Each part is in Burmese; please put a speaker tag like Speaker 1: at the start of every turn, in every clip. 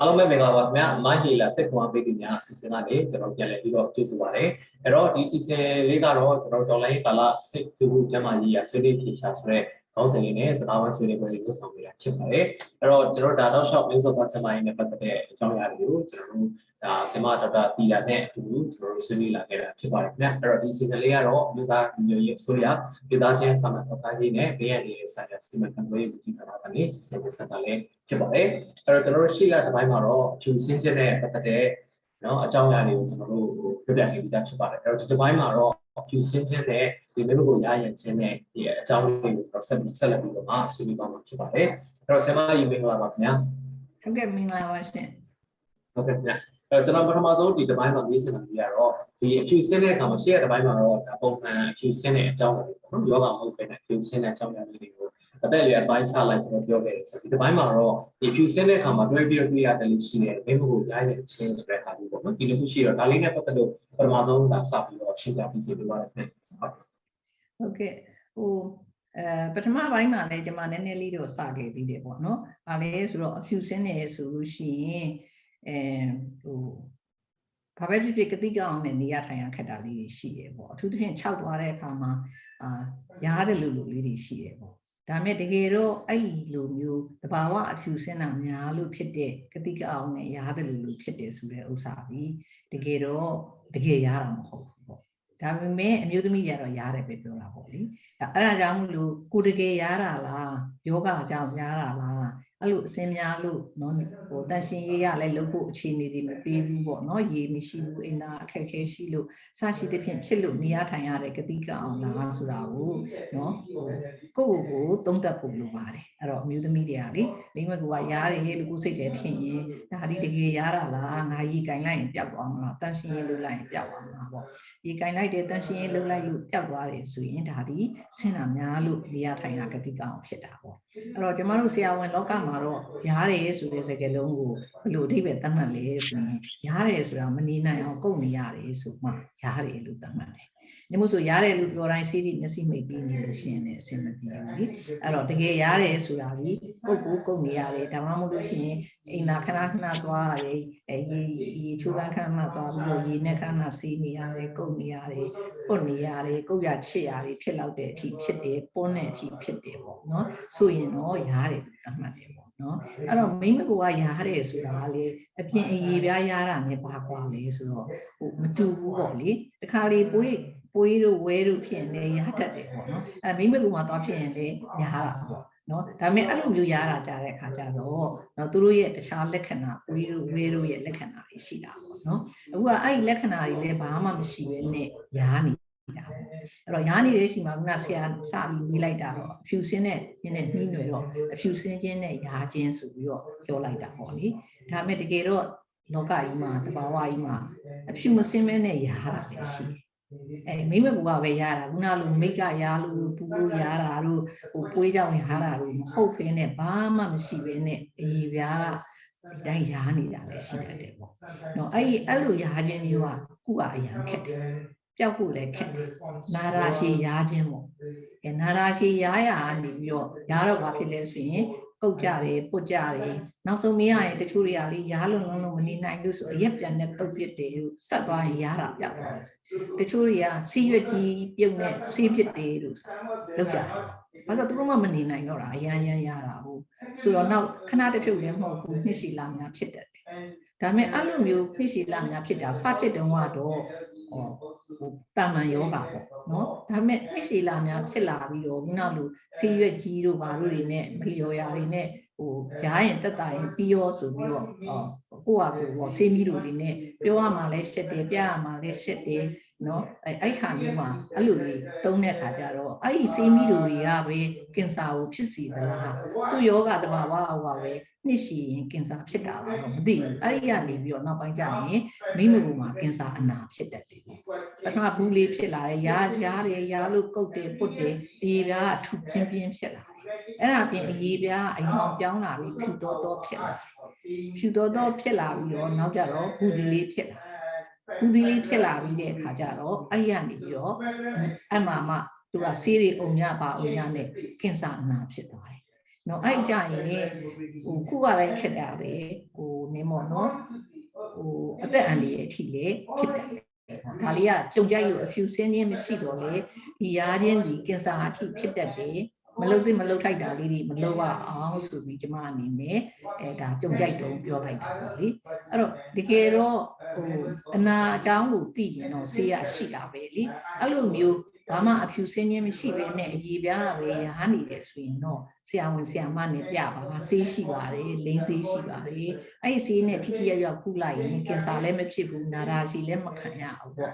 Speaker 1: အားလုံးပဲမင်္ဂလာပါခင်ဗျာမိုင်းဟီလာစက်ကွန်ပေးသူများအစီအစဉ်ကနေကျွန်တော်ပြန်လည်ပြီးတော့ကြိုဆိုပါရစေအဲ့တော့ဒီစီစဉ်လေးကတော့ကျွန်တော်ဒေါ်လာရေးကာလစိတ်တူကျမ်းမာရေးရဆွေးနွေးဖြေရှာဆိုတဲ့ ခေါင်းစဉ်လေးနဲ့စကားဝိုင်းဆွေးနွေးပွဲလေးလုပ်ဆောင်ပေးတာဖြစ်ပါတယ်အဲ့တော့ကျွန်တော်ဒါတော့ shop လေးဆိုတော့ကျမ်းမာရေးနဲ့ပတ်သက်တဲ့အကြောင်းအရာတွေကိုကျွန်တော်တို့ဒါဆင်မဒေါက်တာတီလာနဲ့အတူကျွန်တော်တို့ဆွေးနွေးလာခဲ့တာဖြစ်ပါတယ်ခင်ဗျာအဲ့တော့ဒီစီစဉ်လေးကတော့မြို့သားမျိုးရေးအစိုးရပြည်သားချင်းစာမထောက်ထားရေးနဲ့ဘေးရန်ရေးဆိုင်ရာစီမံခန့်ခွဲရေးဝန်ကြီးဌာနကနေစီစဉ်ဆက်တာလေးဖြစ်ပါတယ်အဲ့တော့ကျွန်တော်တို့ရှေ့ကတစ်ပိုင်းမှာတော့ဖြူစင်းချက်နဲ့ပတ်သက်တဲ့ နော်အကြောင်းအရာတွေကိုကျွန်တော်တို့ပြပြနေပြီးသားဖြစ်ပါတယ်အဲ့တော့ဒီတစ်ပိုင်းမှာတော့ဖြူစင်းချက်နဲ့ဒီမျိုးကိုရရင်ချင်းနဲ့ဒီအကြောင်းလေးကိုကျွန်တော်ဆက်ဆက်လက်ပြီးတော့မှဆွေးနွေးပါမှာဖြစ်ပါတယ်အဲ့တော့ဆရာမယူမင်္ဂလာပါခင်ဗျာ
Speaker 2: ဟုတ်ကဲ့မင်္ဂလာပါရှင်
Speaker 1: ဟုတ်ကဲ့ခင်ဗျာအဲ့တော့ကျွန်တော်ပထမဆုံးဒီတစ်ပိုင်းမှာမေးစင်တာကြီးကတော့ဒီအဖြူစင်းတဲ့အခါမှာရှေ့ကတစ်ပိုင်းမှာတော့ဒါပုံမှန်အဖြူစင်းတဲ့အကြောင်းတွေပေါ့နော်ယောဂမဟုတ်ဘဲနဲ့အဖြူစင်းတဲ့အကြောင်းအရာလေးတွေကို အသက်အရွယ်ပိုင်းခြားလိုက်ကျွန်တော်ပြောခဲ့တယ်ဆိုဒီတစ်ပိုင်းမှာတော့ဒီဖြူစင်းတဲ့အခါမှာတွဲပြီးတွေ့ရတယ်လို့ရှိတယ်မင်းကိုရိုင်းတဲ့ချင်းဆိုတဲ့အခါမျိုးပေါ့နော်ဒီလိုမျိုးရှိတော့ဒါလေးနဲ့ပတ်သက်လို့ပထမဆုံးဒါစပြီးတော့ရှင်းပြပြီးစီပြပါရခင်ဗျာ
Speaker 2: ဟုတ်ကဲ့ဟိုအဲပထမပိုင်းမှာလည်းကျွန်မနည်းနည်းလေးတော့စခဲ့သေးတယ်ပေါ့နော်။ဘာလဲဆိုတော့အဖြူစင်းနေဆိုလို့ရှိရင်အဲဟိုဘာပဲဖြစ်ဖြစ်ကတိကအောင်နဲ့နေရထိုင်ရခက်တာလေးတွေရှိရပေါ့အထူးသဖြင့်ခြောက်သွားတဲ့အခါမှာအာရားတယ်လို့လို့လေးတွေရှိရပေါ့ ဒါမဲ့တကယ်တော့အဲ့ဒီလိုမျိုးတဘာဝအဖြူစင်းတာများလို့ဖြစ်တဲ့ကတိကအောင်နဲ့ရားတယ်လို့လို့ဖြစ်တယ်ဆိုတဲ့ဥစ္စာပြီးတကယ်တော့တကယ်ရတာမဟုတ်ဘူးပေါ့ဒါပေမဲ့အမျိုးသမီးတွေကတော့ရားတယ်ပဲပြောတာပေါ့လေအဲ့ဒါကြောင့်မလို့ကိုတကယ်ရားတာလားယောဂအကြောင်းရားတာလား အဲ့လိုအစင်များလို့နော်ဟိုတန်ရှင်ရေးရလဲလုပ်ဖို့အခြေအနေတွေမပေးဘူးပေါ့နော်ရေမရှိဘူးအင်နာအခက်အခဲရှိလို့စရှိတဲ့ဖြင့်ဖြစ်လို့နေရထိုင်ရတဲ့ဂတိကအောင်လားဆိုတာကိုနော်ဟိုကိုယ့်ကိုယ်ကိုသုံးသပ်ဖို့လိုပါတယ်အဲ့တော့အမျိုးသမီးတွေကလေမိမကရားတယ်လို့ကိုယ်စိတ်ထဲထင်ရင်ဒါဒီတကယ်ရားတာလားငါရေကင်လိုက်ရင်ပျောက်သွားမှာလားတန်ရှင်ရေးလုပ်လိုက်ရင်ပျောက်သွားမှာပေါ့ရေကင်လိုက်တယ်တန်ရှင်ရေးလုပ်လိုက်လို့ပျောက်သွားတယ်ဆိုရင်ဒါဒီဆင်းတာများလို့နေရထိုင်တာဂတိကအောင်ဖြစ်တာပေါ့အဲ့တော့ကျမတို့ဆရာဝန်လောကမှာတော့ရားတယ်ဆိုတဲ့စကားလုံးကိုဘယ်လိုအဓိပ္ပာယ်သတ်မှတ်လဲဆိုရင်ရားတယ်ဆိုတာမနေနိုင်အောင်ကုန်နေရတယ်ဆိုမှရားတယ်လို့သတ်မှတ်တယ်။ဒီမို့ဆိုရားတယ်လို့ပြောတိုင်းစီးစီးမျက်စိမိတ်ပြီးနေလို့ရှိရင်လည်းအဆင်မပြေဘူးလေ။အဲ့တော့တကယ်ရားတယ်ဆိုတာဒီပုတ်ကိုကုန်နေရတယ်ဒါမှမဟုတ်လို့ရှိရင်အိမ်သာခဏခဏသွားရတယ်အဲရေရေချိုးကန်းခဏခဏသွားပြီးတော့ရေနဲ့ခဏခဏစီးနေရတယ်ကုန်နေရတယ်ပုတ်နေရတယ်ကုတ်ရချစ်ရတယ်ဖြစ်လောက်တဲ့အထိဖြစ်တယ်ပွန်းတဲ့အထိဖြစ်တယ်ပေါ့နော်။ဆိုရင်တော့ရားတယ်လို့သတ်မှတ်တယ်ပေါ့ နော်အဲ့တော့မိမကူကရားတယ်ဆိုတာကလေအပြင်အရေးပြားရားတာနဲ့ပါကွာလေဆိုတော့ဟိုမတူဘူးပေါ့လေတခါလေပွေးပွေးတို့ဝဲတို့ဖြစ်ရင်လည်းရားတတ်တယ်ပေါ့နော်အဲ့မိမကူမှာသွားဖြစ်ရင်လည်းရားတာပေါ့နော်ဒါပေမဲ့အဲ့လိုမျိုးရားတာကြတဲ့အခါကျတော့နော်သူတို့ရဲ့တခြားလက္ခဏာပွေးတို့ဝဲတို့ရဲ့လက္ခဏာတွေရှိတာပေါ့နော်အခုကအဲ့ဒီလက္ခဏာတွေလည်းဘာမှမရှိဘဲနဲ့ရားနေ တာပေါ့အဲ့တော့ရားနေတဲ့ရှိမှာခုနဆရာစပြီးပြီးလိုက်တာတော့အဖြူစင်းနဲ့ရင်းနဲ့နှီးနွယ်တော့အဖြူစင်းချင်းနဲ့ရားချင်းဆိုပြီးတော့ပြောလိုက်တာပေါ့လေဒါပေမဲ့တကယ်တော့လောကကြီးမှာတဘာဝကြီးမှာအဖြူမစင်းမဲနဲ့ရားတာလည်းရှိတယ်အဲမိမကူကပဲရတာခုနလိုမိတ်ကရလို့ပူလို့ရတာလို့ဟိုပွေးကြောင်ရတာလို့မဟုတ်ဖ ೇನೆ ဘာမှမရှိဘဲနဲ့အည်ပြားကဒီတိုင်းရားနေတာလည်းရှိတတ်တယ်ပေါ့နော်အဲ့ဒီအဲ့လိုရားခြင်းမျိုးကခုကအရန်ခက်တယ် ပျောက်ဖို့လည်းခက်တယ်နာရာရှိရားခြင်းပေါ့အဲနာရာရှိရားရကနေပြီးတော့ရားတော့ဘာဖြစ်လဲဆိုရင်ကုတ်ကြတယ်ပုတ်ကြတယ်နောက်ဆုံးမရရင်တချို့တွေကလေရားလုံးလုံးလုံးမနေနိုင်လို့ဆိုအရက်ပြန်နဲ့တုတ်ပစ်တယ်လို့ဆက်သွားရင်ရားတာပြောက်သွားတယ်တချို့တွေကစီးရွက်ကြီးပြုတ်နဲ့စီးပစ်တယ်လို့လောက်ကြတယ်ဘာလို့သူတို့မှမနေနိုင်တော့တာအရန်ရန်ရတာဟုတ်ဆိုတော့နောက်ခဏတစ်ဖြုတ်လည်းမဟုတ်ဘူးနှစ်စီလာများဖြစ်တတ်တယ်ဒါပေမဲ့အဲ့လိုမျိုးနှစ်စီလာများဖြစ်တာစဖြစ်တုန်းကတော့ဟောဟို တာမန်ယောဂပေါ့နော်ဒါပေမဲ့နှစ်စီလာများဖြစ်လာပြီးတော့ခုနလိုဆေးရွက်ကြီးတို့ဘာလို့တွေနဲ့မလျော်ရာတွေနဲ့ဟိုရားရင်တက်တာရင်ပြီးရောဆိုပြီးတော့ဟောကိုယ့်ဟာကိုယ်ဟောဆေးမီးတို့တွေနဲ့ပြောရမှာလဲရှက်တယ်ပြရမှာလဲရှက်တယ် နော်အဲအဲ့ခါမျိုးမှာအဲ့လိုလေးတုံးတဲ့ခါကျတော့အဲ့ဒီဆေးမီးတို့တွေကပဲကင်ဆာကိုဖြစ်စီသလားသူ့ယောဂတဘာဝဟောပါပဲနှစ်ရှိရင်ကင်ဆာဖြစ်တာတော့မသိဘူးအဲ့ဒီကနေပြီးတော့နောက်ပိုင်းကျရင်မိမကူမှာကင်ဆာအနာဖြစ်တတ်တယ်ပထမဘူးလေးဖြစ်လာတယ်ရားရားတယ်ရားလို့ကုတ်တယ်ပုတ်တယ်အေးပြားအထူပြင်းပြင်းဖြစ်လာတယ်အဲ့ဒါပြင်အေးပြားအယောင်ပြောင်းလာပြီးဖြူတော်တော်ဖြစ်လာဖြူတော်တော်ဖြစ်လာပြီးတော့နောက်ကျတော့ဘူးဒီလေးဖြစ်လာ ဘူးဒီလေးဖြစ်လာပြီးတဲ့အခါကျတော့အဲ့ဒီကနေပြီးတော့အမှမှသူကဆေးတွေအုံညပါအုံညနဲ့ကင်ဆာအနာဖြစ်သွားတယ်နော်အဲ့ကြရင်ဟိုခုကလည်းခက်တာလေဟိုနင်းမော်နော်ဟိုအသက်အန္တရာယ်အထိလေဖြစ်တယ်ဒါလေးကကြုံကြိုက်လို့အဖြူစင်းခြင်းမရှိတော့လေဒီရားချင်းဒီကင်ဆာအထိဖြစ်တတ်တယ် မလုတ်သိမလုတ်ထိုက်တာလေးတွေမလုတ်ရအောင်ဆိုပြီးကျမအနေနဲ့အဲဒါကြုံကြိုက်တုံးပြောလိုက်တာပေါ့လေအဲ့တော့တကယ်တော့ဟိုအနာအကြောင်းကိုသိရင်တော့ဆေးရရှိတာပဲလေအဲ့လိုမျိုး ဘာမှအဖြူစင်းခြင်းမရှိဘဲနဲ့အကြီးပြားပဲရဟန်းနေတယ်ဆိုရင်တော့ဆရာဝန်ဆရာမနဲ့ပြပါပါဆေးရှိပါတယ်လိန်းဆေးရှိပါတယ်အဲ့ဒီဆေးနဲ့ထိထိရောက်ရောက်ကုလိုက်ရင်ကင်ဆာလည်းမဖြစ်ဘူးနာရာရှိလည်းမခံရဘူးပေါ့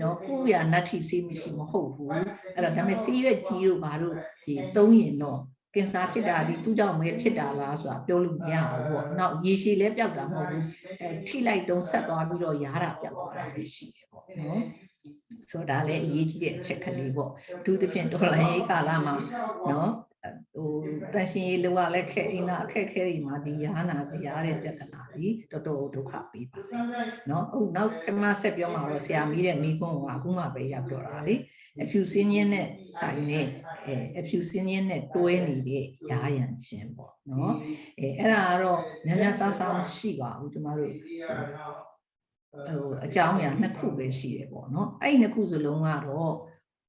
Speaker 2: နော်ကုရနတ်ထီဆေးမရှိမဟုတ်ဘူးအဲ့တော့ဒါပေမဲ့ဆေးရွက်ကြီးတို့ဘာလို့ဒီသုံးရင်တော့ကင်ဆာဖြစ်တာဒီသူ့ကြောင့်ပဲဖြစ်တာလားဆိုတာပြောလို့မရဘူးပေါ့။နောက်ရေရှည်လည်းပျောက်တာမဟုတ်ဘူး။အဲထိလိုက်တုံးဆက်သွားပြီးတော့ရားတာပျောက်သွားတာပဲရှိတယ်ပေါ့နော်။ ဆိုတော့ဒါလည်းအရေးကြီးတဲ့အချက်ကလေးပေါ့။အထူးသဖြင့်တော်လိုင်းရေးကာလမှာနော်ဟိုတန်ရှင်ရေးလောကလည်းခက်အင်းလားအခက်ခဲတွေမှာဒီရားနာကြီးရားတဲ့ပြဿနာဒီတော်တော်ဒုက္ခပေးပါစေ။နော်ဟုတ်နောက်ကျွန်မဆက်ပြောမှာတော့ဆရာမီးတဲ့မိခွန်းကအခုမှပဲရောက်ပြောတာလေ။အဖြူစင်းင်းနဲ့ဆိုင်နဲ့အဲအဖြူစင်းင်းနဲ့တွဲနေတဲ့ရာရန်ခြင်းပေါ့နော်အဲအဲ့ဒါကတော့များများဆဆမရှိပါဘူးကျမတို့ ဟိုအကြောင်းအရာနှစ်ခုပဲရှိတယ်ပေါ့နော်အဲ့ဒီနှစ်ခုစလုံးကတော့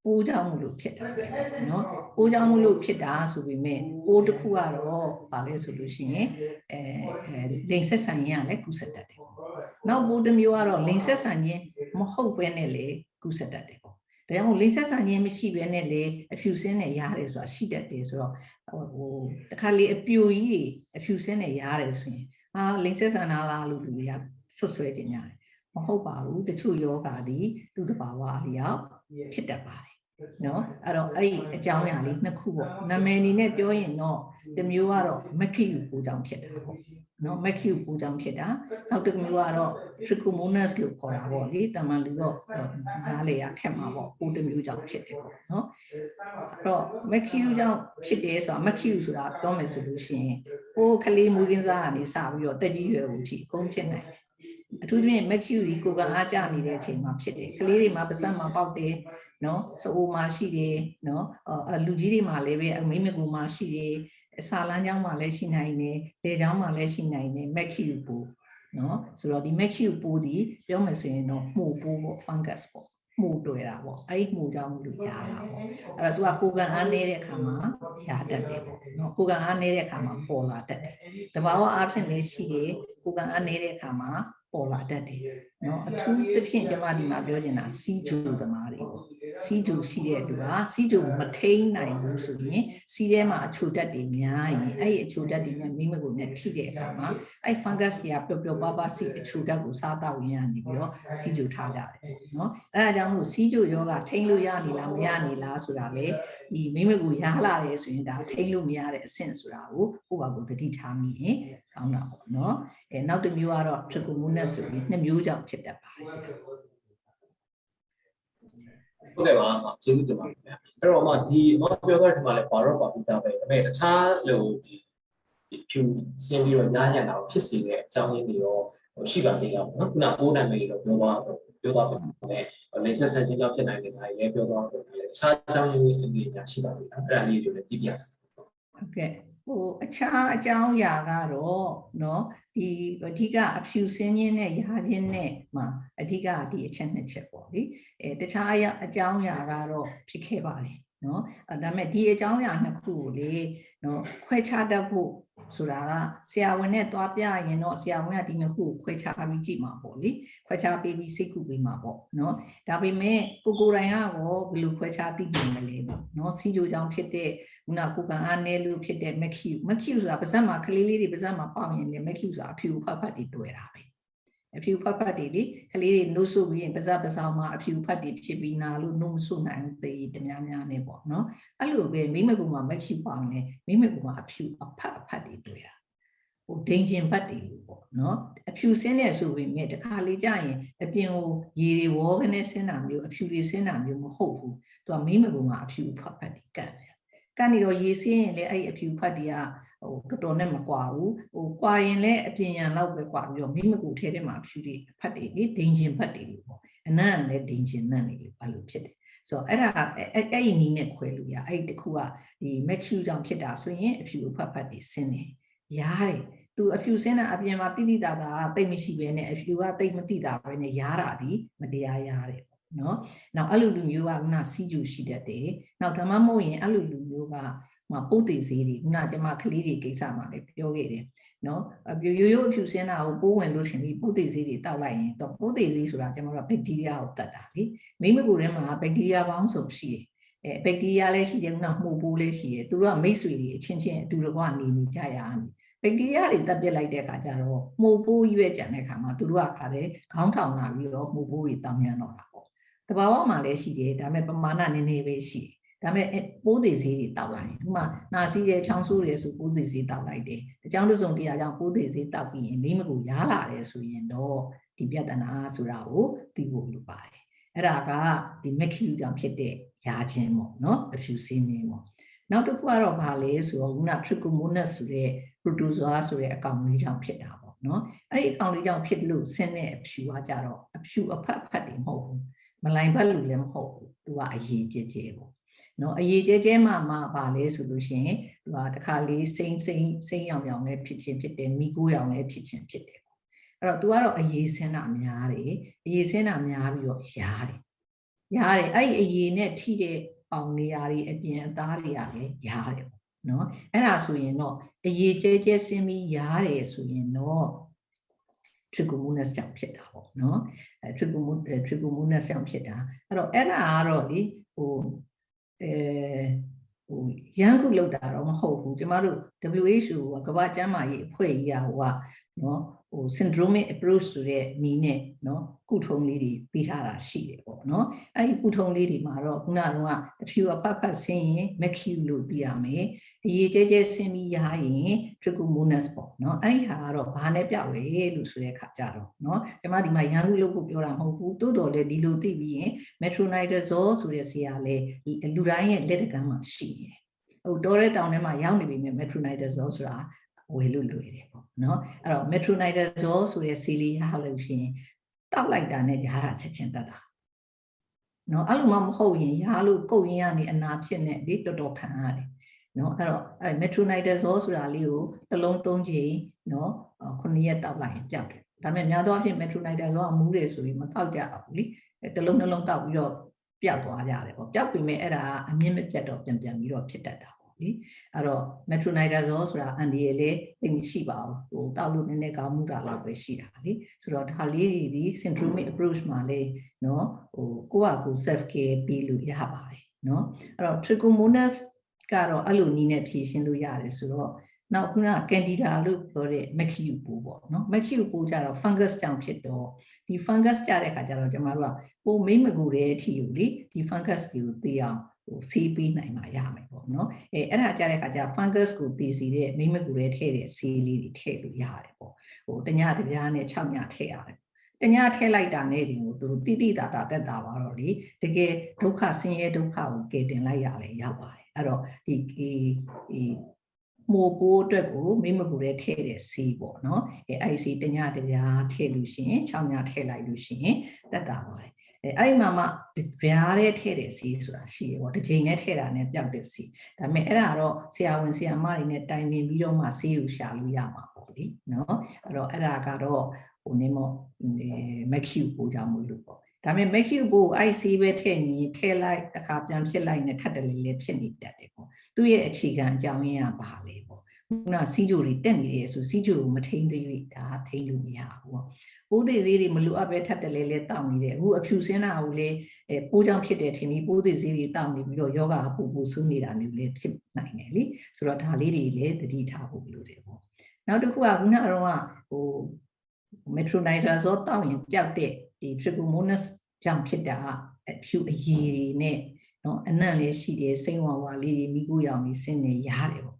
Speaker 2: ပိုးကြောင့်မလို့ဖြစ်တာပဲနော်ပိုးကြောင့်မလို့ဖြစ်တာဆိုပေမဲ့ပိုးတစ်ခုကတော့ဗာလဲဆိုလို့ရှိရင်အဲအဲလိန်ဆက်ဆံရင်ကလည်းကုဆက်တတ်တယ်ပေါ့နောက်ပိုးတစ်မျိုးကတော့လိန်ဆက်ဆံခြင်းမဟုတ်ဘဲနဲ့လေကုဆက်တတ်တယ်ပေါ့ဒါကြောင့်မို့လိန်ဆက်ဆံခြင်းမရှိဘဲနဲ့လေအဖြူစင်းနဲ့ရားတယ်ဆိုတာရှိတတ်တယ်ဆိုတော့ဟိုတခါလေအပြိုကြီးအဖြူစင်းနဲ့ရားတယ်ဆိုရင်အာလိန်ဆက်ဆံတာလားလို့လူတွေကဆွဆွဲကြညာတယ် မဟုတ်ပါဘူးတချို့ယောဂါဒီသူ့တဘာဝအလျောက်ဖြစ်တတ်ပါတယ်နော်အဲ့တော့အဲ့ဒီအကြောင်းအရာလေးနှစ်ခုပေါ့နာမည်အနေနဲ့ပြောရင်တော့တစ်မျိုးကတော့မက်ခီယူပူကြောင့်ဖြစ်တာပေါ့နော်မက်ခီယူပူကြောင့်ဖြစ်တာနောက်တစ်မျိုးကတော့ trichomonas လို့ခေါ်တာပေါ့လေတမန်လူတော့နားလေရခက်မှာပေါ့ပူတစ်မျိုးကြောင့်ဖြစ်တယ်ပေါ့နော်အဲ့တော့မက်ခီယူကြောင့်ဖြစ်တယ်ဆိုတာမက်ခီယူဆိုတာပြောမယ်ဆိုလို့ရှိရင်ပိုးကလေးမူရင်းစားကနေစပြီးတော့တက်ကြီးရွယ်ဦးထိအကုန်ဖြစ်နိုင်တယ် အထူးသဖြင့် mercury ကိုကအားကျနေတဲ့အချိန်မှာဖြစ်တယ်ကလေးတွေမှာပါးစပ်မှာပေါက်တယ်နော်စိုးမှာရှိတယ်နော်အလူကြီးတွေမှာလည်းပဲအမိမကူမှာရှိတယ်အစာလမ်းကြောင်းမှာလည်းရှိနိုင်တယ်လေကြောင်းမှာလည်းရှိနိုင်တယ် mercury ပိုးနော်ဆိုတော့ဒီ mercury ပိုးဒီပြောမှဆိုရင်တော့မှုပိုးပေါ့ fungus ပေါ့ မှုတွေ့တာပေါ့အဲ့ဒီမှုကြောင့်လူရားတာပေါ့အဲ့တော့ तू ကကိုကံအားနေတဲ့အခါမှာရားတတ်တယ်ပေါ့နော်ကိုကံအားနေတဲ့အခါမှာပေါ်လာတတ်တယ်တဘာဝအားဖြင့်လည်းရှိရေကိုကံအားနေတဲ့အခါမှာပေါ်လာတတ်တယ်နော်အထူးသဖြင့်ကျွန်မဒီမှာပြောချင်တာစီဂျူသမားတွေပေါ့ စီးကြိုရှိတဲ့သူကစီးကြိုမထိန်နိုင်ဘူးဆိုရင်စီးထဲမှာအချိုဓာတ်တွေများရင်အဲ့ဒီအချိုဓာတ်တွေနဲ့မိမကိုနဲ့ထိတဲ့အခါမှာအဲ့ fungus တွေကပျော်ပျော်ပါးပါးစီးအချိုဓာတ်ကိုစားတောက်ရင်းကနေပြီးတော့စီးကြိုထားကြတယ်နော်အဲ့ဒါကြောင့်မို့စီးကြိုယောဂထိန်လို့ရနေလားမရနေလားဆိုတာလေဒီမိမကိုရားလာတယ်ဆိုရင်ဒါထိန်လို့မရတဲ့အဆင့်ဆိုတာကိုကိုယ့်ဘာကိုသတိထားမိရင်ကောင်းတာပေါ့နော်အဲနောက်တစ်မျိုးကတော့ trichomonas ဆိုပြီးနှစ်မျိုးကြောင့်ဖြစ်တတ်ပါတယ်
Speaker 1: ဟုတ်ကဲ့ပါအမကျေးဇူးတင်ပါတယ်ခင်ဗျာအဲ့တော့အမဒီအမပြောတဲ့ဒီမှာလည်းပါတော့ပါပြီးသားပဲဒါပေမဲ့အခြားလိုဒီဒီဖြူစင်းပြီးတော့ညားညံ့တာကိုဖြစ်စေတဲ့အကြောင်းရင်းတွေရောဟိုရှိပါသေးလားပေါ့နော်ခုနပိုးနာမည်တွေတော့ပြောသွားတော့ပြောသွားပြန်တယ်လိမ့်ဆက်ဆန်ချင်းကြောင့်ဖြစ်နိုင်တဲ့ဒါတွေလည်းပြောသွားတော့လည်းအခြားအကြောင်းရင်းတွေညာရှိပါသေးလားအဲ့ဒါလေးတွေလည်းသိပြရစေ
Speaker 2: ဟုတ်ကဲ့ဟိုအခြားအကြောင်းအရာကတော့เนาะ ဒီအဓိကအဖြူစင်းခြင်းနဲ့ရာခြင်းနဲ့မှာအဓိကဒီအချက်နှစ်ချက်ပေါ့လေအဲတခြားအရာအကြောင်းအရာကတော့ဖြစ်ခဲ့ပါတယ် နော်ဒါပေမဲ့ဒီအကြောင်းအရာနှစ်ခုကိုလေနော်ခွဲခြားတတ်ဖို့ဆိုတာကဆရာဝန်နဲ့တွားပြရင်တော့ဆရာဝန်ကဒီနှစ်ခုကိုခွဲခြားပြီးကြည့်မှာပေါ့လေခွဲခြားပေးပြီးစိတ်ကူပေးမှာပေါ့နော်ဒါပေမဲ့ကိုကိုယ်တိုင်ကရောဘယ်လိုခွဲခြားသိနိုင်မလဲပေါ့နော်စီဂျိုကြောင့်ဖြစ်တဲ့ခုနကိုကအားနည်းလို့ဖြစ်တဲ့မက်ခီမက်ခီဆိုတာပါဇက်မှာကလေးလေးတွေပါဇက်မှာပေါင်ရင်လည်းမက်ခီဆိုတာအဖြူဖတ်ဖတ်တွေတွေ့တာပဲ အဖြူဖတ်ဖတ်တွေလေကလေးတွေနှုတ်ဆုပ်ပြီးရင်ပါးစပ်ပါးစောင်းမှာအဖြူဖတ်တွေဖြစ်ပြီးနာလို့နှုတ်မဆုပ်နိုင်သေးတများများနဲ့ပေါ့နော်အဲ့လိုပဲမိမကူမှာမက်ကျူပေါက်ရင်မိမကူမှာအဖြူအဖတ်အဖတ်တွေတွေ့တာဟိုဒိန်ကျင်ဘတ်တွေပေါ့နော်အဖြူဆင်းတဲ့ဆိုပေမဲ့တခါလေကြာရင်အပြင်ကိုရေတွေဝေါကနေဆင်းတာမျိုးအဖြူတွေဆင်းတာမျိုးမဟုတ်ဘူးသူကမိမကူမှာအဖြူဖတ်ဖတ်တွေကတ်တယ်ကနေတော့ရေစင်းရင်လည်းအဲ့ဒီအဖြူဖတ်တွေက ဟိုတော်တော်နဲ့မကွာဘူးဟိုကွာရင်လည်းအပြင်ရန်လောက်ပဲကွာပြီးတော့မိမကူထဲထဲမှာအဖြူတွေဖတ်တွေလေဒိန်ကျင်ဖတ်တွေလို့ပေါ့အနံ့ကလည်းဒိန်ကျင်နံ့နေလို့အဲ့လိုဖြစ်တယ်ဆိုတော့အဲ့ဒါအဲ့အဲ့အဲ့ဒီနီးနဲ့ခွဲလို့ရအဲ့ဒီတစ်ခုကဒီ max ကြောင့်ဖြစ်တာဆိုရင်အဖြူအဖတ်ဖတ်တွေဆင်းတယ်ရားတယ်သူအဖြူဆင်းတာအပြင်မှာတိတိတာတာတိတ်မရှိဘဲနဲ့အဖြူကတိတ်မတိတာပဲနဲ့ရားတာဒီမတရားရားတယ်ပေါ့နော်နောက်အဲ့လိုလူမျိုးကခုနစီဂျူရှိတတ်တယ်နောက်ဓမ္မမဟုတ်ရင်အဲ့လိုလူမျိုးက ဟိုပိုးသေးစေးတွေခုနကျမကလေးတွေကိစ္စမှာလည်းပြောခဲ့တယ်နော်အပြရိုးရိုးအဖြူစင်းတာကိုပိုးဝင်လို့ရှင်ပြီးပိုးသေးစေးတွေတောက်လိုက်ရင်တော့ပိုးသေးစေးဆိုတာကျမတို့ကဘက်တီးရီးယားကိုတတ်တာလေမိမကူထဲမှာဘက်တီးရီးယားပေါင်းစုံရှိတယ်အဲဘက်တီးရီးယားလည်းရှိတယ်ခုနမှုပိုးလည်းရှိတယ်သူတို့ကမိတ်ဆွေတွေအချင်းချင်းအတူတကွနေနေကြရအောင်ဘက်တီးရီးယားတွေတက်ပစ်လိုက်တဲ့အခါကျတော့မှုပိုးရွက်ကြံတဲ့အခါမှာသူတို့ကခါတယ်ခေါင်းထောင်လာပြီးတော့မှုပိုးတွေတောင်းညံတော့တာပေါ့တဘာဝမှာလည်းရှိတယ်ဒါပေမဲ့ပမာဏနည်းနည်းပဲရှိတယ် ဒါပေမဲ့ပိုးသေးစေးတွေတောက်လိုက်ဥမာနာစီရဲ့ချောင်းဆိုးရဲဆိုပိုးသေးစေးတောက်လိုက်တယ်အကြောင်းတစုံတရားကြောင့်ပိုးသေးစေးတောက်ပြီးရင်မိမကူရားလာတယ်ဆိုရင်တော့ဒီပြဿနာဆိုတာကိုသိဖို့လိုပါတယ်အဲ့ဒါကဒီမက်ခီယူကြောင့်ဖြစ်တဲ့ရာခြင်းပေါ့နော်အဖြူစင်းနေပေါ့နောက်တစ်ခုကတော့ဗာလဲဆိုတော့ခုန trichomonas ဆိုတဲ့ protozoa ဆိုတဲ့အကောင်လေးကြောင့်ဖြစ်တာပေါ့နော်အဲ့ဒီအကောင်လေးကြောင့်ဖြစ်လို့ဆင်းတဲ့အဖြူကကြတော့အဖြူအဖတ်ဖတ်တွေမဟုတ်ဘူးမလိုင်ဘက်လူလည်းမဟုတ်ဘူးသူကအရေးကြဲကြဲပေါ့ နော်အရေးကြဲကြဲမှမှပါလဲဆိုလို့ရှိရင်သူကတခါလေးစိမ့်စိမ့်စိမ့်ရောင်ရောင်လည်းဖြစ်ချင်းဖြစ်တယ်မိကိုရောင်လည်းဖြစ်ချင်းဖြစ်တယ်ပေါ့အဲ့တော့ तू ကတော့အရေးဆင်းတာများတယ်အရေးဆင်းတာများပြီးတော့ရားတယ်ရားတယ်အဲ့ဒီအရေးနဲ့ထိတဲ့ပေါင်နေရာတွေအပြင်အသားတွေကလည်းရားတယ်ပေါ့နော်အဲ့ဒါဆိုရင်တော့အရေးကျဲကျဲဆင်းပြီးရားတယ်ဆိုရင်တော့ trichomonas ကြောင့်ဖြစ်တာပေါ့နော်အဲ trichomonas trichomonas ကြောင့်ဖြစ်တာအဲ့တော့အဲ့ဒါကတော့လေဟို အဲဟိုရန်ခုလောက်တာတော့မဟုတ်ဘူးကျမတို့ WHO ကကမ္ဘာ့ကျန်းမာရေးအဖွဲ့ကြီးကဟိုကနော်ဟို syndromic approach ဆိုတဲ့နီးနဲ့နော်ကုထုံးလေးတွေပေးထားတာရှိတယ်ပေါ့နော်အဲ့ဒီကုထုံးလေးတွေမှာတော့ခုနကအဖြူအဖတ်ဖတ်ဆင်းရင် McHugh လို့သိရမယ် အရေးကျဲကျဲဆင်းပြီးရရင် trichomonas ပေါ့နော်အဲ့ဒီဟာကတော့ဘာနဲ့ပြောက်လဲလို့ဆိုတဲ့အခါကြတော့နော်ကျမဒီမှာရန်ကုန်လို့ပြောတာမဟုတ်ဘူးတိုးတော်လည်းဒီလိုသိပြီးရင် metronidazole ဆိုတဲ့ဆေးကလည်းလူတိုင်းရဲ့လက်တကမ်းမှာရှိတယ်ဟိုတော်တဲ့တောင်ထဲမှာရောက်နေပြီမြ metronidazole ဆိုတာဝယ်လို့လွယ်တယ်ပေါ့နော်အဲ့တော့ metronidazole ဆိုတဲ့ဆေးလေးရလို့ရှိရင်တောက်လိုက်တာနဲ့ရတာချက်ချင်းတက်တာနော်အဲ့လိုမှမဟုတ်ရင်ရလို့ကုတ်ရင်ကနေအနာဖြစ်နေလေတော်တော်ခံရတယ် နော်အဲ့တော့အဲ metronidazole ဆိုတာလေးကိုတစ်လုံးသုံးချိန်နော်9ရက်တောက်လိုက်ရင်ပျောက်တယ်ဒါပေမဲ့များသောအားဖြင့် metronidazole ကမူးတယ်ဆိုပြီးမတောက်ကြဘူးလीတစ်လုံးနှလုံးတောက်ပြီးတော့ပျောက်သွားကြတယ်ပေါ့ပျောက်ပြီမဲ့အဲ့ဒါအမြင့်မပြတ်တော့ပြန်ပြန်ပြီးတော့ဖြစ်တတ်တာပေါ့လीအဲ့တော့ metronidazole ဆိုတာအန်ဒီရလေးသိမရှိပါဘူးဟိုတောက်လို့နည်းနည်းကောင်းမှုတာလောက်ပဲရှိတာလीဆိုတော့ဒါလေးတွေဒီ syndromic approach မှာလေနော်ဟိုကိုယ့်ဟာကိုယ် self care ပြီးလို့ရပါတယ်နော်အဲ့တော့ trichomonas ကတော့အဲ့လိုနီးနဲ့ဖြည့်ရှင်းလို့ရတယ်ဆိုတော့နောက်ခုနကန်ဒီဒါလို့ပြောတဲ့မက်ခီယူပိုးပေါ့နော်မက်ခီယူပိုးကြတော့ fungus ကြောင့်ဖြစ်တော့ဒီ fungus ကြတဲ့ခါကျတော့ကျမတို့ကပိုမိမကူတဲ့အထီကိုလေဒီ fungus တွေကိုသိအောင်ဟိုဆေးပေးနိုင်မှာရမယ်ပေါ့နော်အဲအဲ့ဒါကြတဲ့ခါကျ fungus ကိုသိစီတဲ့မိမကူတဲ့ထည့်တဲ့ဆေးလေးတွေထည့်လို့ရတယ်ပေါ့ဟိုတညတပြားနဲ့6ညထည့်ရတယ်တညထဲလိုက်တာနဲ့ဒီကိုသူတို့တိတိတာတာတက်တာပါတော့လေတကယ်ဒုက္ခဆင်းရဲဒုက္ခကိုကယ်တင်လိုက်ရလဲရောက်ပါတယ် အဲ့တော့ဒီဒီမိုးပိုးအတွက်ကိုမိမကူတဲ့ထည့်တဲ့စီးပေါ့နော်အဲအဲ့စီတညတပြားထည့်လို့ရှိရင်6ညထည့်လိုက်လို့ရှိရင်တက်တာပါတယ်အဲအဲ့ဒီမှာမှဗျားတဲ့ထည့်တဲ့စီးဆိုတာရှိရပေါ့တစ်ချိန်နဲ့ထည့်တာနဲ့ပျောက်တဲ့စီးဒါပေမဲ့အဲ့ဒါတော့ဆရာဝန်ဆရာမတွေနဲ့တိုင်ပင်ပြီးတော့မှစီးကိုရှာလို့ရမှာပေါ့လေနော်အဲ့တော့အဲ့ဒါကတော့ဟိုနေမောမက်ကျူပို့ကြမှုလို့ပေါ့ ဒါပေမဲ့ make you ကို IC ပဲထည့်ရင်ထည့်လိုက်တခါပြန်ဖြစ်လိုက်နဲ့ထပ်တယ်လေလေဖြစ်နေတတ်တယ်ပေါ့သူ့ရဲ့အခြေခံအကြောင်းရင်းကဘာလဲပေါ့ခုနစီးကြိုတွေတက်နေတယ်ဆိုစီးကြိုကိုမထိန်သေး၍ဒါထိန်လို့မရဘူးပေါ့ပိုးသေးသေးတွေမလိုအပ်ပဲထပ်တယ်လေလေတောက်နေတယ်အခုအဖြူစင်းတာကိုလေအဲပိုးကြောင့်ဖြစ်တယ်ထင်ပြီးပိုးသေးသေးတွေတောက်နေပြီးတော့ယောဂအပူပူဆူးနေတာမျိုးလေဖြစ်နိုင်တယ်လीဆိုတော့ဒါလေးတွေလည်းသတိထားဖို့လိုတယ်ပေါ့နောက်တစ်ခုကခုနကတော့ဟို metronidazole တောက်ရင်ပျောက်တဲ့ ဒီ trichomonas ကြောင့်ဖြစ်တာအဖြူအရည်တွေနဲ့နော်အနံ့လေးရှိတယ်စိမ့်ဝါဝါလေးတွေမိကိုရောင်လေးဆင်းနေရတယ်ပေါ့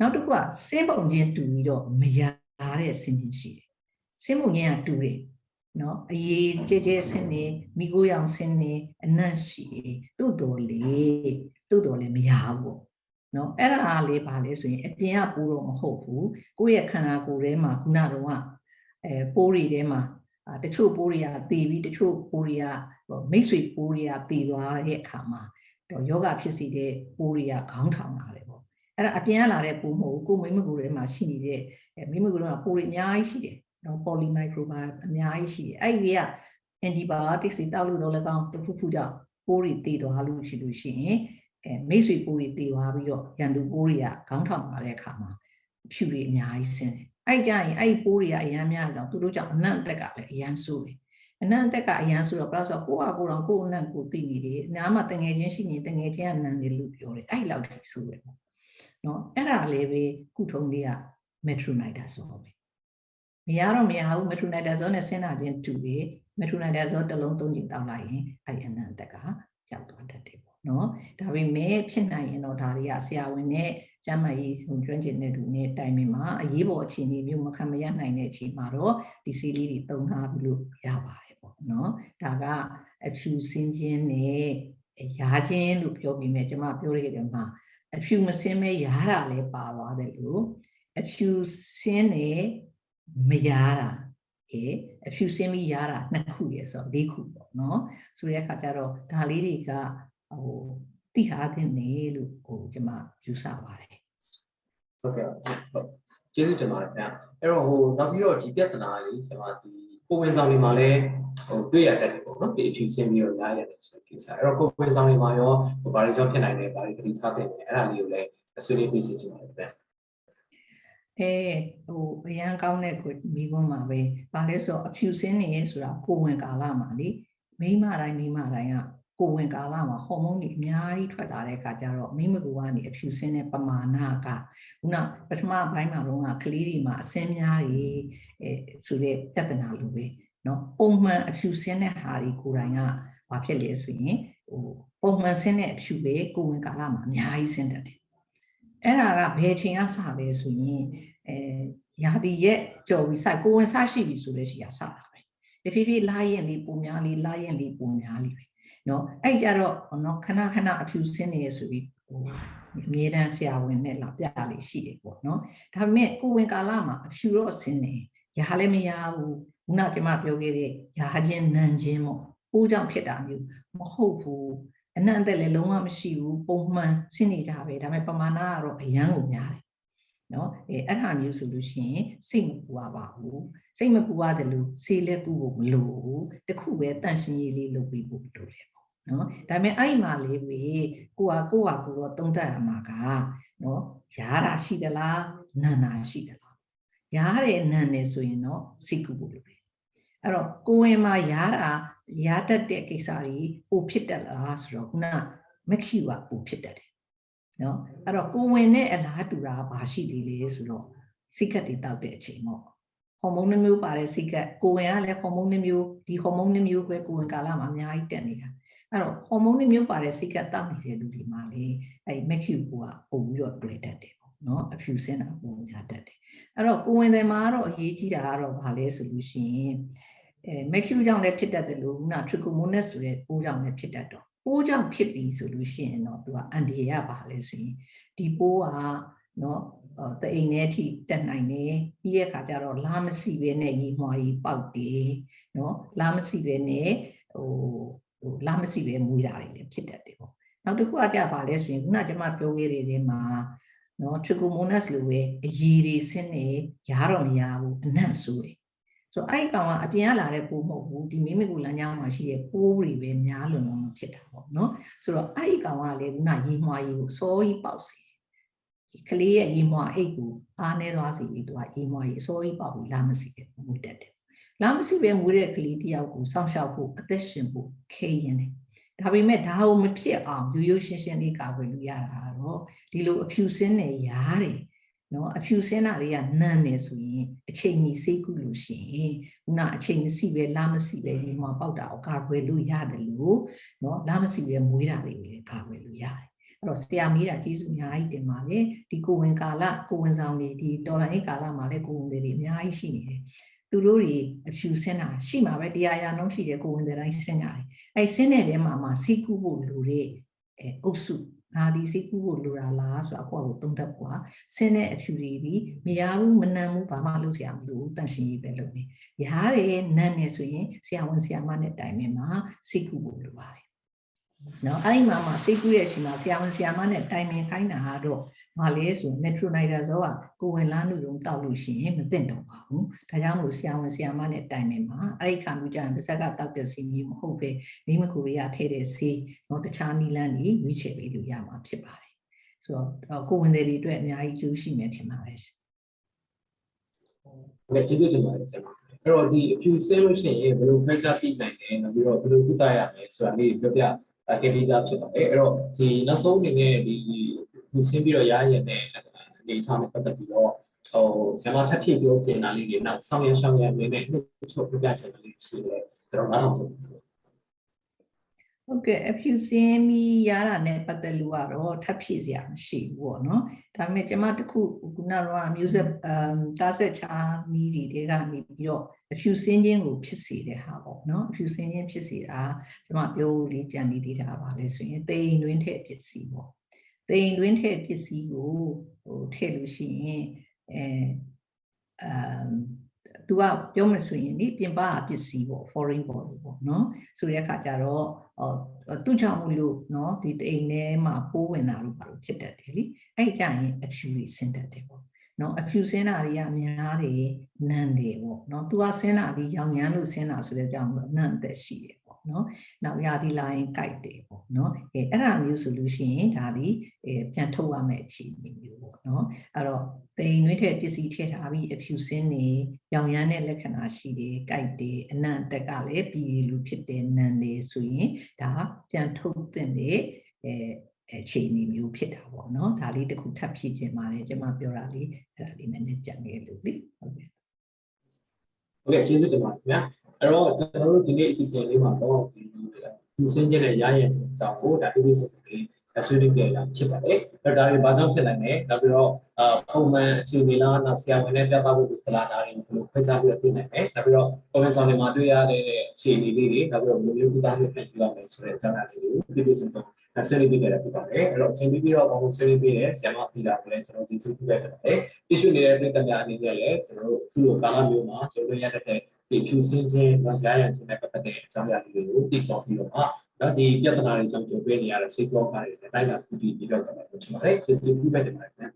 Speaker 2: နောက်တစ်ခုကစင်းပုံချင်းတူပြီးတော့မရတဲ့ဆင်းချင်းရှိတယ်စင်းပုံချင်းကတူတယ်နော်အရေးကြဲကြဲဆင်းနေမိကိုရောင်ဆင်းနေအနံ့ရှိတူတော်လေးတူတော်လေးမရဘူးပေါ့နော်အဲ့ဒါလေးပါလေဆိုရင်အပြင်ကပိုးတော့မဟုတ်ဘူးကိုယ့်ရဲ့ခန္ဓာကိုယ်ထဲမှာခုနကတော့အဲပိုးတွေထဲမှာအာ တချို့ပိုးတွေကတည်ပြီးတချို့ပိုးတွေကဟိုမိတ်ဆွေပိုးတွေကတည်သွားတဲ့အခါမှာတော့ယောဂဖြစ်စီတဲ့ပိုးတွေကခေါင်းထောင်လာတယ်ပေါ့အဲ့ဒါအပြင်ကလာတဲ့ပိုးမဟုတ်ဘူးကိုယ်မိမကူထဲမှာရှိနေတဲ့အဲမိမကူထဲမှာပိုးတွေအများကြီးရှိတယ်နော် polymicrobiome အများကြီးရှိတယ်အဲ့ဒီက antibiotics တွေတောက်လို့တော့လည်းကောင်းတစ်ခုခုကြောင့်ပိုးတွေတည်သွားလို့ရှိလို့ရှိရင်အဲမိတ်ဆွေပိုးတွေတည်သွားပြီးတော့ရန်သူပိုးတွေကခေါင်းထောင်လာတဲ့အခါမှာဖြူတွေအများကြီးဆင်းတယ် အဲ့ကြရင်အဲ့ဒီပိုးတွေကအရန်များတော့သူတို့ကြောင့်အနံ့အသက်ကလည်းအရန်ဆိုးတယ်အနံ့အသက်ကအရန်ဆိုတော့ဘယ်လို့ဆိုတော့ကိုယ့်ဟာကိုယ်တော်ကိုယ်အနံ့ကိုသိနေတယ်နားမှာတငယ်ချင်းရှိနေတငယ်ချင်းကနံတယ်လို့ပြောတယ်အဲ့လောက်ထိဆိုးတယ်ပေါ့နော်အဲ့ဒါလေးပဲကုထုံးလေးက metronidazole ပဲမရတော့မရဘူး metronidazole နဲ့ဆင်းလာခြင်းတူပြီ metronidazole တစ်လုံးသုံးချိန်တောင်းလိုက်ရင်အဲ့ဒီအနံ့အသက်ကပျောက်သွားတတ်တယ်ပေါ့နော်ဒါပေမဲ့ဖြစ်နိုင်ရင်တော့ဒါတွေကဆရာဝန်နဲ့ ကျန်းမာရေးဆုံးကျွမ်းကျင်တဲ့သူနဲ့တိုင်ပင်မှာအရေးပေါ်အခြေအနေမျိုးမခံမရနိုင်တဲ့အချိန်မှာတော့ဒီဆေးလေးတွေသုံးထားပြီးလို့ရပါတယ်ပေါ့နော်ဒါကအဖြူစင်းခြင်းနဲ့ရာခြင်းလို့ပြောပြီးမြဲကျွန်မပြောရတဲ့မှာအဖြူမစင်းမဲရာတာလည်းပါသွားတယ်လို့အဖြူစင်းနဲ့မရာတာအေးအဖြူစင်းပြီးရာတာနှစ်ခုရေဆိုတော့၄ခုပေါ့နော်ဆိုတဲ့အခါကျတော့ဒါလေးတွေကဟိုတိထားတဲ့နေလို့ဟိုကျွန်မယူဆပါတယ်
Speaker 1: ဟုတ်ကဲ့ဟုတ်ကျေးဇူးတင်ပါတယ်ခင်ဗျအဲ့တော့ဟိုနောက်ပြီးတော့ဒီပြဿနာလေးကျွန်မဒီကိုဝင်ဆောင်တွေမှာလည်းဟိုတွေ့ရတတ်တယ်ပေါ့နော်ဒီအဖြူစင်းပြီးတော့ရရတယ်ဆိုတဲ့ကိစ္စအဲ့တော့ကိုဝင်ဆောင်တွေမှာရောဟိုဘာတွေကြောင့်ဖြစ်နိုင်လဲဘာတွေတတိထားတဲ့လဲအဲ့ဒါလေးကိုလည်းဆွေးနွေးပြစီချင်ပါတယ်ခင်ဗျ
Speaker 2: အဲဟိုအရန်ကောင်းတဲ့ကိုမိကွန်းမှာပဲဘာလဲဆိုတော့အဖြူစင်းနေဆိုတာကိုဝင်ကာလမှာလေမိမတိုင်းမိမတိုင်းက ကိုဝင်ကာလမှာဟော်မုန်းတွေအများကြီးထွက်လာတဲ့အခါကျတော့မိမကူကနေအဖြူစင်းတဲ့ပမာဏကခုနပထမဘိုင်းမှာတော့ကကလေးတွေမှာအစင်းများတွေအဲဆိုတဲ့ပြဿနာလိုပဲเนาะပုံမှန်အဖြူစင်းတဲ့ဟာတွေကိုယ်တိုင်ကဘာဖြစ်လဲဆိုရင်ဟိုပုံမှန်စင်းတဲ့အဖြူပဲကိုဝင်ကာလမှာအများကြီးစင်းတတ်တယ်အဲ့ဒါကဘယ်ချိန်ကစလဲဆိုရင်အဲရာသီရက်ကြော်ပြီးစကိုဝင်စရှိပြီဆိုတဲ့ရှိရစတာပဲတဖြည်းဖြည်းလာရင်လေးပုံများလေးလာရင်လေးပုံများလေးပဲ နော်အဲ့ကြတော့နော်ခဏခဏအဖြူဆင်းနေရဆိုပြီးဟိုအမြဲတမ်းဆရာဝန်နဲ့လာပြလေးရှိတယ်ပေါ့နော်ဒါပေမဲ့ကိုဝင်ကာလမှာအဖြူတော့ဆင်းနေရဟလည်းမရဘူးခုနကျမပြောခဲ့တဲ့ရာချင်းနန်ချင်းပေါ့ပိုးကြောင့်ဖြစ်တာမျိုးမဟုတ်ဘူးအနံ့အသက်လည်းလုံးဝမရှိဘူးပုံမှန်ဆင်းနေကြပဲဒါပေမဲ့ပမာဏကတော့အရန်ကုန်များတယ်နော်အဲအဲ့ဟာမျိုးဆိုလို့ရှိရင်စိတ်မပူပါဘူးစိတ်မပူရတယ်လို့ဆေးလက်ကူကိုမလိုဘူးတခုပဲတန့်ရှင်းရေးလေးလုပ်ပေးဖို့လိုတယ် နော်ဒါပေမဲ့အဲ့ဒီမှာလေးပဲကိုကကိုကကိုတော့တုံးတက်ရမှာကနော်ရားတာရှိသလားနာနာရှိသလားရားတယ်နာတယ်ဆိုရင်တော့စိတ်ကူဖို့လိုတယ်အဲ့တော့ကိုဝင်မှာရားတာရားတတ်တဲ့ကိစ္စကြီးပိုဖြစ်တတ်လားဆိုတော့ခုနမက်ခူကပိုဖြစ်တတ်တယ်နော်အဲ့တော့ကိုဝင်နဲ့အလားတူတာဘာရှိသေးလဲဆိုတော့စိတ်ကတ်တွေတောက်တဲ့အချိန်ပေါ့ဟော်မုန်းနှမျိုးပါတဲ့စိတ်ကတ်ကိုဝင်ကလည်းဟော်မုန်းနှမျိုးဒီဟော်မုန်းနှမျိုးပဲကိုဝင်ကာလမှာအများကြီးတက်နေတာ အဲ့တော့ဟော်မုန်းနှမျိုးပါတဲ့စိတ်ကတ်တောက်နေတဲ့လူတွေမှာလေအဲ့မက်ကျူကပုံပြီးတော့တွေ့တတ်တယ်ပေါ့နော်အဖြူစင်းတာပုံများတတ်တယ်အဲ့တော့ကိုဝင်တယ်မှာကတော့အရေးကြီးတာကတော့ဘာလဲဆိုလို့ရှိရင်အဲမက်ကျူကြောင့်လည်းဖြစ်တတ်တယ်လို့ခုနထရီကိုမိုနက်ဆိုတဲ့ပိုးကြောင့်လည်းဖြစ်တတ်တော့ပိုးကြောင့်ဖြစ်ပြီဆိုလို့ရှိရင်တော့သူကအန်ဒီရပါလဲဆိုရင်ဒီပိုးကနော်တအိမ်ထဲအထိတက်နိုင်တယ်ပြီးတဲ့အခါကျတော့လာမစီပဲနဲ့ရေမွှာကြီးပေါက်တယ်နော်လာမစီပဲနဲ့ဟို ဟိုလာမစီပဲမွေးတာတွေလည်းဖြစ်တတ်တယ်ပေါ့နောက်တစ်ခုကကြပါလဲဆိုရင်ခုနကကျွန်မပြောခဲ့တဲ့နေမှာနော် trichomonas လိုပဲအရည်တွေဆင်းနေရားတော့မရဘူးအနံ့ဆိုးတယ်ဆိုတော့အဲ့ဒီကောင်ကအပြင်ကလာတဲ့ပိုးမဟုတ်ဘူးဒီမိမိကူလမ်းကြောင်းမှာရှိတဲ့ပိုးတွေပဲများလွန်လုံးဖြစ်တာပေါ့နော်ဆိုတော့အဲ့ဒီကောင်ကလည်းခုနရေမွှာကြီးကိုစောကြီးပေါက်စီဒီကလေးရဲ့ရေမွှာအိတ်ကိုအားနေသွားစီပြီးသူကရေမွှာကြီးအစောကြီးပေါက်ပြီးလာမစီတယ်မွေးတတ်တယ် လာမစီပဲမွေးတဲ့ကလေးတယောက်ကိုစောင့်ရှောက်ဖို့အသက်ရှင်ဖို့ခဲရင်တယ်ဒါပေမဲ့ဒါကိုမဖြစ်အောင်ရိုးရိုးရှင်းရှင်းလေးကာကွယ်လို့ရတာတော့ဒီလိုအဖြူစင်းနဲ့ရားတယ်နော်အဖြူစင်းတာတွေကနန်းနေဆိုရင်အချိန်ကြီးစိတ်ကူးလို့ရှိရင်ခုနအချိန်မရှိပဲလာမရှိပဲဒီမှာပေါက်တာကိုကာကွယ်လို့ရတယ်လို့နော်လာမရှိပဲမွေးတာတွေလည်းကာကွယ်လို့ရတယ်အဲ့တော့ဆရာမေးတာကျေးဇူးအများကြီးတင်ပါတယ်ဒီကိုဝင်ကာလကိုဝင်ဆောင်နေဒီတော်လိုင်းကာလမှာလည်းကိုဝင်တွေအများကြီးရှိနေတယ် သူတို့တွေအဖြူစင်းတာရှိမှာပဲတရားရာနှုန်းရှိတယ်ကိုဝင်တဲ့တိုင်းစင်းကြတယ်အဲစင်းတဲ့ထဲမှာမှစီးကူးဖို့လိုတဲ့အဲအုပ်စုငါဒီစိတ်ကူးဖို့လိုတာလားဆိုတာကိုယ့်အကိုသုံးသပ်ဖို့ဟာဆင်းတဲ့အဖြူတွေဒီမရဘူးမနှံဘူးဘာမှလုပ်စရာမလိုဘူးတန့်ရှင်းရေးပဲလုပ်နေရားတယ်နန်းနေဆိုရင်ဆရာဝန်ဆရာမနဲ့တိုင်ပင်မှာစိတ်ကူးဖို့လိုပါတယ် နော်အဲ့ဒီမှာမှစိတ်ကူးရဲ့ရှင်မှာဆရာဝန်ဆရာမနဲ့တိုင်ပင်ခိုင်းတာကတော့မလေးဆို metronidazole ကကိုဝင်လန်းလူလုံးတောက်လို့ရှိရင်မသိတော့ပါဘူးဒါကြောင့်မလို့ဆရာဝန်ဆရာမနဲ့တိုင်ပင်မှာအဲ့ဒီခါမျိုးကျရင်ပါဇက်ကတောက်တဲ့စီမျိုးမဟုတ်ပဲမိမကိုရီးယားထည့်တဲ့ဆေးနော်တခြားနီလန်းကြီးရွေးချယ်ပေးလို့ရမှာဖြစ်ပါတယ်ဆိုတော့ကိုဝင်တွေအတွက်အများကြီးကျိုးရှိမယ်ထင်ပါတယ်ရှင်
Speaker 1: ဟုတ်ကဲ့ကျေးဇူးတင်ပါတယ်ဆရာအဲ့တော့ဒီအဖြူဆင်းလို့ရှိရင်ဘယ်လိုဖိတ်ချပြီးနိုင်လဲနောက်ပြီးတော့ဘယ်လိုကုသရမလဲဆိုတာလေးပြောပြ တင်ပြတာဖြစ်ပါတယ်အဲ့တော့ဒီနောက်ဆုံးအနေနဲ့ဒီဖြူဆင်းပြီးတော့ရရတဲ့အနေထားနဲ့ပတ်သက်ပြီးတော့ဟိုဆရာမထပ်ဖြစ်ပြောပြင်တာလေးတွေနောက်ဆောင်ရရှောင်းရအနေနဲ့နှစ်ချို့ပြပြချင်တယ်လေးရှိတယ်ကျွန်တော်ကတော့
Speaker 2: ဟုတ်ကဲ့အဖြူစင်းမီရတာနဲ့ပတ်သက်လို့ကတော့ထပ်ဖြည့်စရာမရှိဘူးပေါ့နော်ဒါပေမဲ့ကျွန်မတခုခုနကတော့ music အမ်တာဆက်ချာနီးတွေတွေကနေပြီးတော့အဖြူစင်းခြင်းကိုဖြစ်စေတဲ့ဟာပေါ့နော်အဖြူစင်းခြင်းဖြစ်စေတာကျွန်မပြောလေးကြံနေသေးတာပါလေဆိုရင်တိမ်တွင်းထည့်ပစ္စည်းပေါ့တိမ်တွင်းထည့်ပစ္စည်းကိုဟိုထည့်လို့ရှိရင်အဲအမ် သူကပြောမှဆိုရင်ဒီပြင်ပပစ္စည်းပေါ့ foreign body ပေါ့နော်ဆိုတဲ့အခါကျတော့အော်သူ့ကြောင့်မလို့နော်ဒီတိမ်ထဲမှာပိုးဝင်တာလို့ပါလို့ဖြစ်တတ်တယ်လीအဲ့ကြရင်အဖြူတွေဆင်းတတ်တယ်ပေါ့နော်အဖြူဆင်းတာတွေကများတယ်နန်းတယ်ပေါ့နော်သူကဆင်းတာဒီရောင်ရမ်းလို့ဆင်းတာဆိုတဲ့ကြောင့်နန်းသက်ရှိတယ်ပေါ့နော်နောက်ရာသီလာရင်ကြိုက်တယ်ပေါ့နော်အဲအဲ့ဒါမျိုးဆိုလို့ရှိရင်ဒါဒီအဲပြန်ထုတ်ရမယ့်အခြေအနေမျိုး ပေါ့နော်အဲ့တော့တိမ်နှွေးတဲ့ပစ္စည်းထည့်ထားပြီးအဖြူစင်းနေရောင်ရမ်းတဲ့လက္ခဏာရှိတယ်ကြိုက်တယ်အနံ့အသက်ကလည်းပြည်လူဖြစ်တယ်နန်းတယ်ဆိုရင်ဒါပြန်ထုတ်တဲ့အဲအခြေအနေမျိုးဖြစ်တာပေါ့နော်ဒါလေးတစ်ခုထပ်ဖြည့်ခြင်းပါတယ်ကျွန်မပြောတာလေးအဲ့ဒါလေးနည်းနည်းကြံခဲ့လို့လေဟုတ်ကဲ့
Speaker 1: ဟုတ်ကဲ့ကျေးဇူးတင်ပါတယ်ခင်ဗျာအဲ့တော့ကျွန်တော်တို့ဒီနေ့အစီအစဉ်လေးမှာတော့ဒီဖြူစင်းခြင်းနဲ့ရရင်အကြောင်းကိုဒါဒီနေ့ဆက်စလေး ဆွေးနွေးကြရတာဖြစ်ပါတယ်အဲ့ဒါတွေဘာကြောင့်ဖြစ်နိုင်လဲနောက်ပြီးတော့အာပုံမှန်အခြေအနေလားနောက်ဆရာဝန်နဲ့ပြသဖို့ဒီကလာတာတွေဘယ်လိုဖိတ်ကြားပြီးတော့ပြင်နိုင်လဲနောက်ပြီးတော့ comment ဆောင်တွေမှာတွေ့ရတဲ့အခြေအနေလေးတွေနောက်ပြီးတော့မျိုးမျိုးကုသမှုပြန်ပြရမယ်ဆိုတဲ့အကြောင်းအရာလေးကိုပြပြစံစုံဆွေးနွေးပြီးကြရဖြစ်ပါတယ်အဲ့တော့အချိန်ပြီးပြီးတော့ဘာလို့ဆွေးနွေးပြီးလဲဆရာမပြည်တာကိုလည်းကျွန်တော်ဒီစုပြခဲ့ပါတယ် issue နေတဲ့ပြည်ကများအနေနဲ့လည်းကျွန်တော်တို့သူ့ကိုကာလမျိုးမှာကျွန်တော်တို့ရတဲ့ဒီဖြူစင်းခြင်း၊ကြားရံခြင်းနဲ့ပတ်သက်တဲ့အကြောင်းအရာတွေကိုသိပေါ်ပြီးတော့မှ နော်ဒီပြဿနာတွေကြောင့်ကြုံတွေ့နေရတဲ့စိတ်ကောကားတွေနဲ့တိုင်းတာပြီးပြီးတော့တယ်လို့ကျွန်တော်လည်းကျေးဇူးပြုပါတယ်ခင်ဗျာ